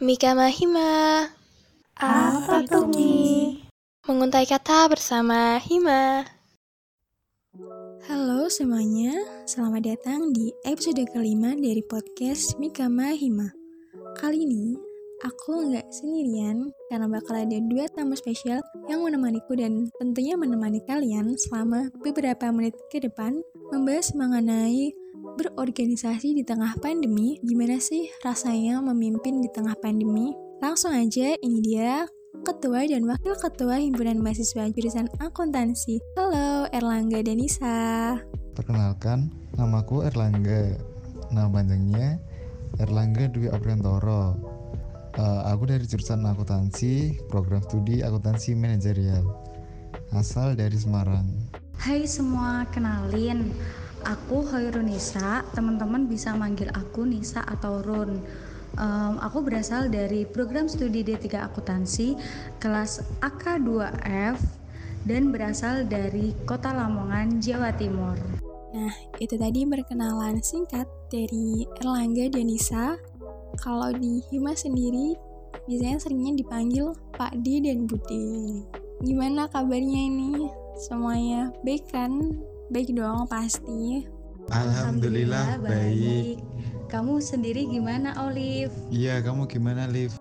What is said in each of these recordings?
Mika Mahima. Apa tuh Mi? Menguntai kata bersama Hima. Halo semuanya, selamat datang di episode kelima dari podcast Mika Mahima. Kali ini, aku nggak sendirian karena bakal ada dua tamu spesial yang menemaniku dan tentunya menemani kalian selama beberapa menit ke depan membahas mengenai berorganisasi di tengah pandemi. Gimana sih rasanya memimpin di tengah pandemi? Langsung aja, ini dia Ketua dan Wakil Ketua Himpunan Mahasiswa Jurusan Akuntansi. Halo, Erlangga Denisa. Perkenalkan, namaku Erlangga. Nama panjangnya Erlangga Dwi Apriantoro. Uh, aku dari jurusan akuntansi, program studi akuntansi manajerial. Asal dari Semarang. Hai semua, kenalin. Aku Hoirun Nisa, teman-teman bisa manggil aku Nisa atau Run. Um, aku berasal dari program studi D3 Akuntansi kelas AK2F dan berasal dari Kota Lamongan, Jawa Timur. Nah, itu tadi perkenalan singkat dari Erlangga dan Nisa. Kalau di Hima sendiri, biasanya seringnya dipanggil Pak D dan Bude. Gimana kabarnya ini? Semuanya baik kan? Baik dong pasti. Alhamdulillah, baik. Kamu sendiri gimana, Olive? Iya, kamu gimana, Liv?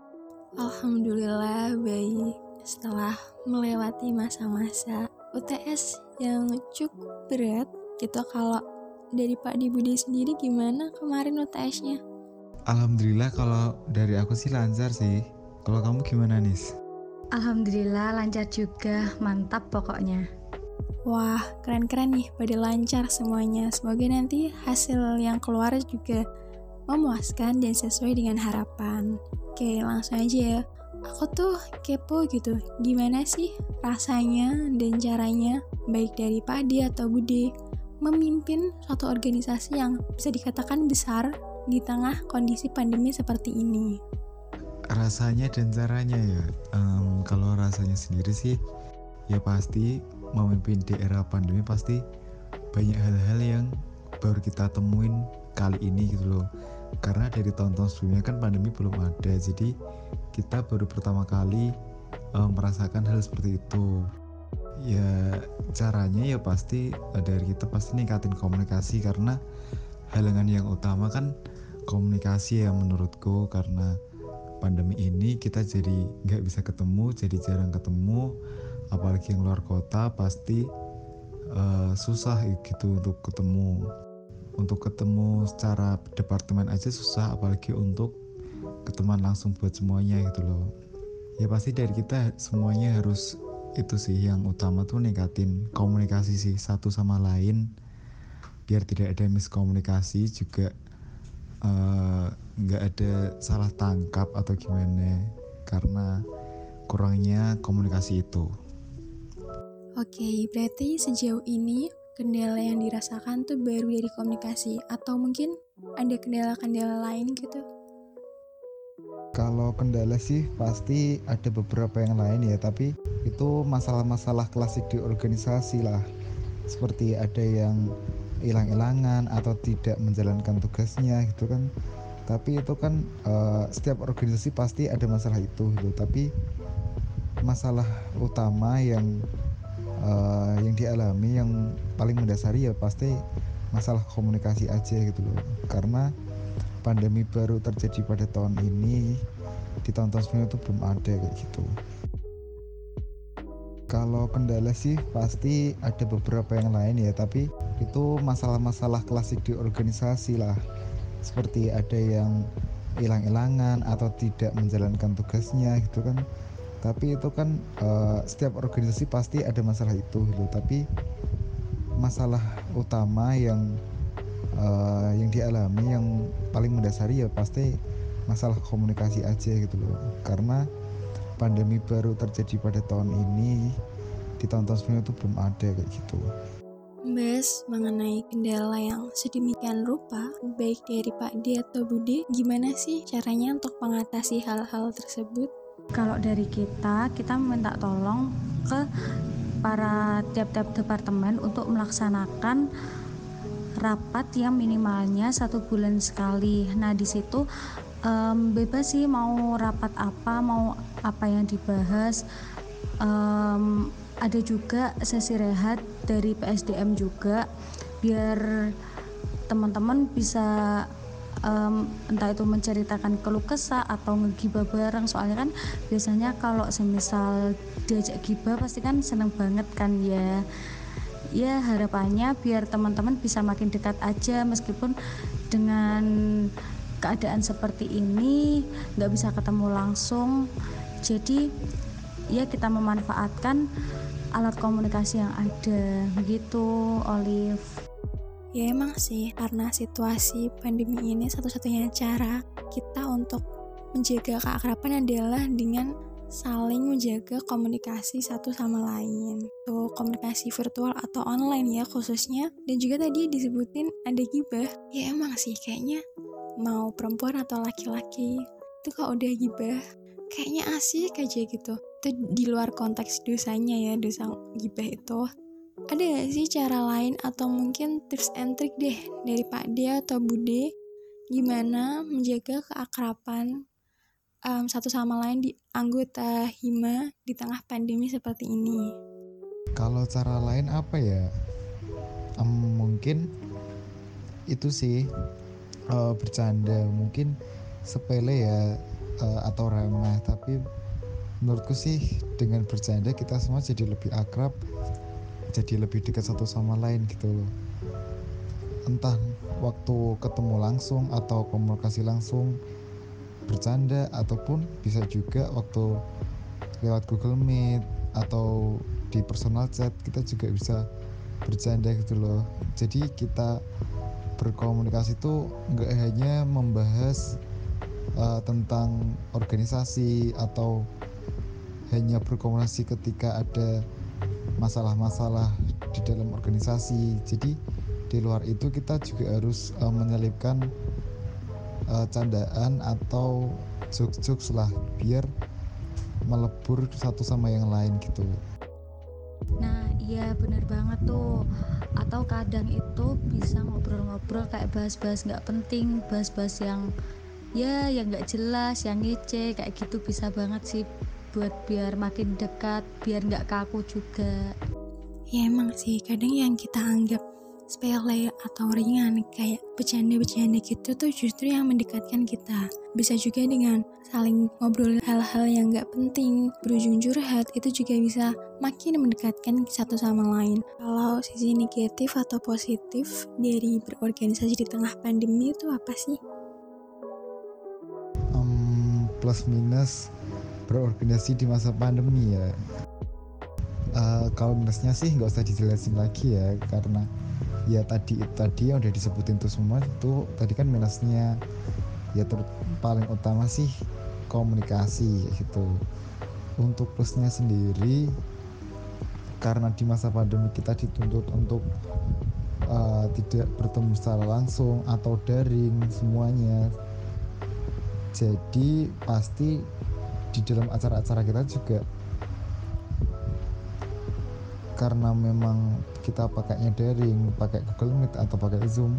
Alhamdulillah baik. Setelah melewati masa-masa UTS yang cukup berat, gitu kalau dari Pak Dibudi sendiri gimana kemarin UTS-nya? Alhamdulillah kalau dari aku sih lancar sih. Kalau kamu gimana, Nis? Alhamdulillah lancar juga, mantap pokoknya. Wah, keren-keren nih, pada lancar semuanya. Semoga nanti hasil yang keluar juga memuaskan dan sesuai dengan harapan. Oke, langsung aja ya. Aku tuh kepo gitu, gimana sih rasanya dan caranya, baik dari Pak Adi atau Bude, memimpin suatu organisasi yang bisa dikatakan besar di tengah kondisi pandemi seperti ini. Rasanya dan caranya ya, um, kalau rasanya sendiri sih, ya pasti memimpin di era pandemi pasti banyak hal-hal yang baru kita temuin kali ini gitu loh. Karena dari tahun-tahun sebelumnya kan pandemi belum ada jadi kita baru pertama kali uh, merasakan hal seperti itu. Ya caranya ya pasti uh, dari kita pasti ningkatin komunikasi karena halangan yang utama kan komunikasi ya menurutku. Karena pandemi ini kita jadi nggak bisa ketemu jadi jarang ketemu apalagi yang luar kota pasti uh, susah gitu untuk ketemu. Untuk ketemu secara departemen aja susah apalagi untuk ketemuan langsung buat semuanya gitu loh. Ya pasti dari kita semuanya harus itu sih yang utama tuh ningkatin komunikasi sih satu sama lain. Biar tidak ada miskomunikasi juga eh, nggak uh, ada salah tangkap atau gimana. Karena kurangnya komunikasi itu. Oke, berarti sejauh ini kendala yang dirasakan tuh baru dari komunikasi atau mungkin ada kendala-kendala lain gitu? Kalau kendala sih pasti ada beberapa yang lain ya, tapi itu masalah-masalah klasik di organisasi lah. Seperti ada yang hilang-hilangan atau tidak menjalankan tugasnya gitu kan. Tapi itu kan uh, setiap organisasi pasti ada masalah itu gitu. Tapi masalah utama yang uh, yang dialami yang paling mendasari ya pasti masalah komunikasi aja gitu loh. Karena pandemi baru terjadi pada tahun ini di tahun-tahun sebelumnya itu belum ada kayak gitu. Kalau kendala sih pasti ada beberapa yang lain ya tapi itu masalah-masalah klasik di organisasi lah. Seperti ada yang hilang-hilangan atau tidak menjalankan tugasnya gitu kan tapi itu kan uh, setiap organisasi pasti ada masalah itu gitu. Tapi masalah utama yang uh, yang dialami yang paling mendasari ya pasti masalah komunikasi aja gitu loh. Karena pandemi baru terjadi pada tahun ini di tahun-tahun sebelumnya itu belum ada kayak gitu. Membahas mengenai kendala yang sedemikian rupa, baik dari Pak D atau Bude, gimana sih caranya untuk mengatasi hal-hal tersebut? Kalau dari kita kita meminta tolong ke para tiap-tiap departemen untuk melaksanakan rapat yang minimalnya satu bulan sekali. Nah di situ um, bebas sih mau rapat apa mau apa yang dibahas um, ada juga sesi rehat dari PSDM juga biar teman-teman bisa um, entah itu menceritakan keluh kesah atau ngegibah bareng. Soalnya kan biasanya kalau semisal diajak gibah pasti kan seneng banget kan ya. Ya harapannya biar teman-teman bisa makin dekat aja. Meskipun dengan keadaan seperti ini nggak bisa ketemu langsung. Jadi ya kita memanfaatkan alat komunikasi yang ada. Begitu Olive ya emang sih karena situasi pandemi ini satu-satunya cara kita untuk menjaga keakraban adalah dengan saling menjaga komunikasi satu sama lain. Tuh komunikasi virtual atau online ya khususnya. Dan juga tadi disebutin ada gibah. Ya emang sih kayaknya mau perempuan atau laki-laki itu kalau udah gibah kayaknya asik aja gitu. Itu di luar konteks dosanya ya dosa gibah itu. Ada gak sih cara lain atau mungkin tips and trick deh dari Pak D atau Bude gimana menjaga keakraban um, satu sama lain di anggota Hima di tengah pandemi seperti ini? Kalau cara lain apa ya? Um, mungkin itu sih uh, bercanda, mungkin sepele ya uh, atau remeh, tapi menurutku sih dengan bercanda kita semua jadi lebih akrab, jadi lebih dekat satu sama lain gitu loh. Entah waktu ketemu langsung atau komunikasi langsung bercanda ataupun bisa juga waktu lewat Google Meet atau di personal chat kita juga bisa bercanda gitu loh jadi kita berkomunikasi itu nggak hanya membahas uh, tentang organisasi atau hanya berkomunikasi ketika ada masalah-masalah di dalam organisasi. Jadi di luar itu kita juga harus uh, menyelipkan uh, candaan atau jokes-jokes lah biar melebur satu sama yang lain gitu. Nah iya bener banget tuh. Atau kadang itu bisa ngobrol-ngobrol kayak bahas-bahas gak penting Bahas-bahas yang ya yang gak jelas, yang ngece Kayak gitu bisa banget sih buat biar makin dekat Biar gak kaku juga Ya emang sih kadang yang kita anggap sepele atau ringan kayak bercanda-bercanda gitu tuh justru yang mendekatkan kita. Bisa juga dengan saling ngobrol hal-hal yang gak penting, berujung curhat itu juga bisa makin mendekatkan satu sama lain. Kalau sisi negatif atau positif dari berorganisasi di tengah pandemi itu apa sih? Um, plus minus berorganisasi di masa pandemi ya. Uh, kalau minusnya sih nggak usah dijelasin lagi ya karena ya tadi tadi yang udah disebutin tuh semua itu tadi kan minusnya. Ya ter paling utama sih komunikasi gitu. Untuk plusnya sendiri karena di masa pandemi kita dituntut untuk uh, tidak bertemu secara langsung atau daring semuanya. Jadi pasti di dalam acara-acara kita juga karena memang kita pakainya daring pakai Google Meet atau pakai Zoom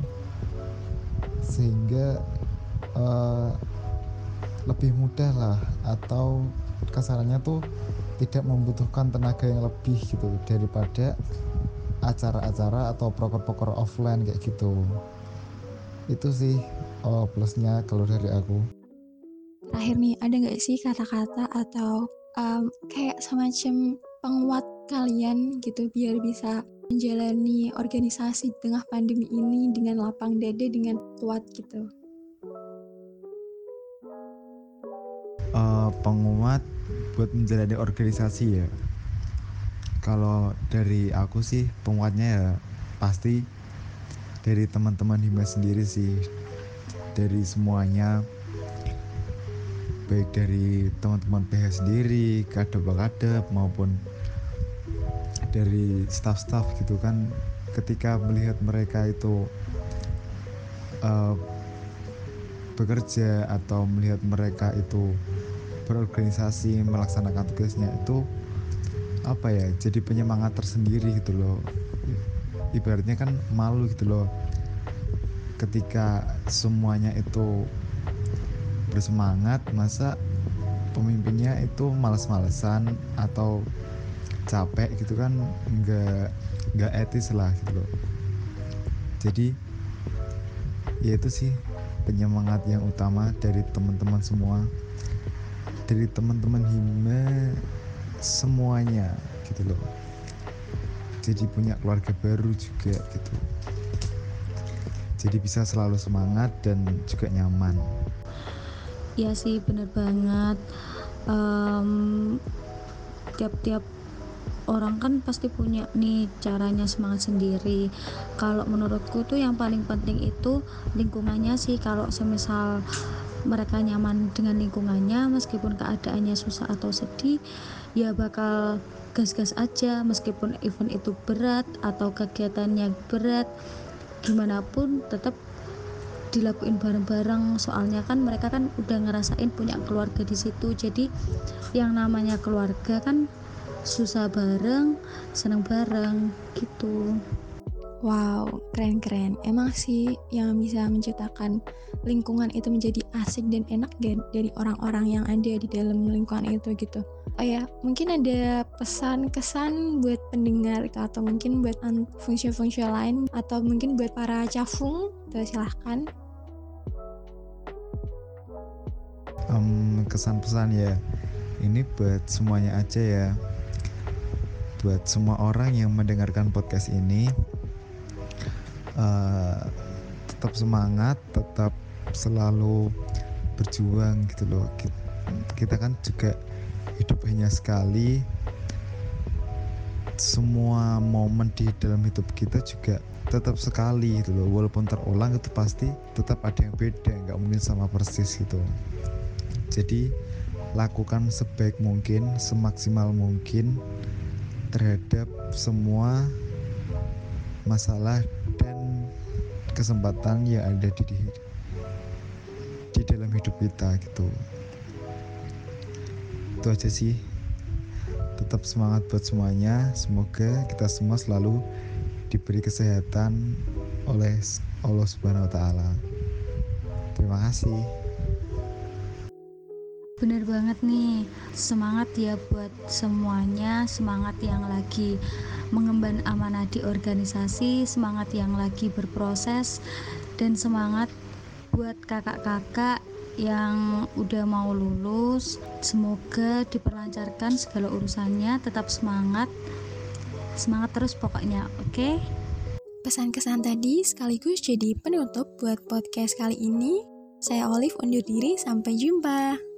sehingga uh, lebih mudah lah atau kasarannya tuh tidak membutuhkan tenaga yang lebih gitu daripada acara-acara atau proker-proker offline kayak gitu. Itu sih oh, plusnya kalau dari aku terakhir nih ada nggak sih kata-kata atau um, kayak semacam penguat kalian gitu biar bisa menjalani organisasi di tengah pandemi ini dengan lapang dada dengan kuat gitu? Uh, penguat buat menjalani organisasi ya. Kalau dari aku sih penguatnya ya pasti dari teman-teman Hima sendiri sih dari semuanya baik dari teman-teman PH sendiri kadep-kadep maupun dari staff-staff gitu kan ketika melihat mereka itu uh, bekerja atau melihat mereka itu berorganisasi melaksanakan tugasnya itu apa ya jadi penyemangat tersendiri gitu loh. Ibaratnya kan malu gitu loh ketika semuanya itu bersemangat masa pemimpinnya itu males-malesan atau capek gitu kan nggak nggak etis lah gitu loh. Jadi ya itu sih penyemangat yang utama dari teman-teman semua. Dari teman-teman hima semuanya gitu loh. Jadi punya keluarga baru juga gitu. Jadi bisa selalu semangat dan juga nyaman ya sih bener banget. Um, tiap-tiap orang kan pasti punya nih caranya semangat sendiri. Kalau menurutku tuh yang paling penting itu lingkungannya sih. Kalau semisal mereka nyaman dengan lingkungannya meskipun keadaannya susah atau sedih ya bakal gas-gas aja. Meskipun event itu berat atau kegiatannya berat gimana pun tetap dilakuin bareng-bareng soalnya kan mereka kan udah ngerasain punya keluarga di situ jadi yang namanya keluarga kan susah bareng seneng bareng gitu Wow, keren-keren. Emang sih yang bisa menciptakan lingkungan itu menjadi asik dan enak dari orang-orang yang ada di dalam lingkungan itu gitu. Oh ya, mungkin ada pesan kesan buat pendengar atau mungkin buat fungsi-fungsi lain atau mungkin buat para cafung, tuh silahkan. Um, kesan-pesan ya, ini buat semuanya aja ya. Buat semua orang yang mendengarkan podcast ini uh, tetap semangat tetap selalu berjuang gitu loh. Kita kan juga hidup hanya sekali. Semua momen di dalam hidup kita juga tetap sekali gitu loh. Walaupun terulang itu pasti tetap ada yang beda nggak mungkin sama persis gitu jadi lakukan sebaik mungkin semaksimal mungkin terhadap semua masalah dan kesempatan yang ada di di dalam hidup kita gitu. Itu aja sih. Tetap semangat buat semuanya. Semoga kita semua selalu diberi kesehatan oleh Allah Subhanahu wa taala. Terima kasih Bener banget nih, semangat ya buat semuanya, semangat yang lagi mengemban amanah di organisasi, semangat yang lagi berproses, dan semangat buat kakak-kakak yang udah mau lulus. Semoga diperlancarkan segala urusannya, tetap semangat, semangat terus pokoknya, oke? Okay? Pesan-kesan tadi sekaligus jadi penutup buat podcast kali ini. Saya Olive undur diri, sampai jumpa.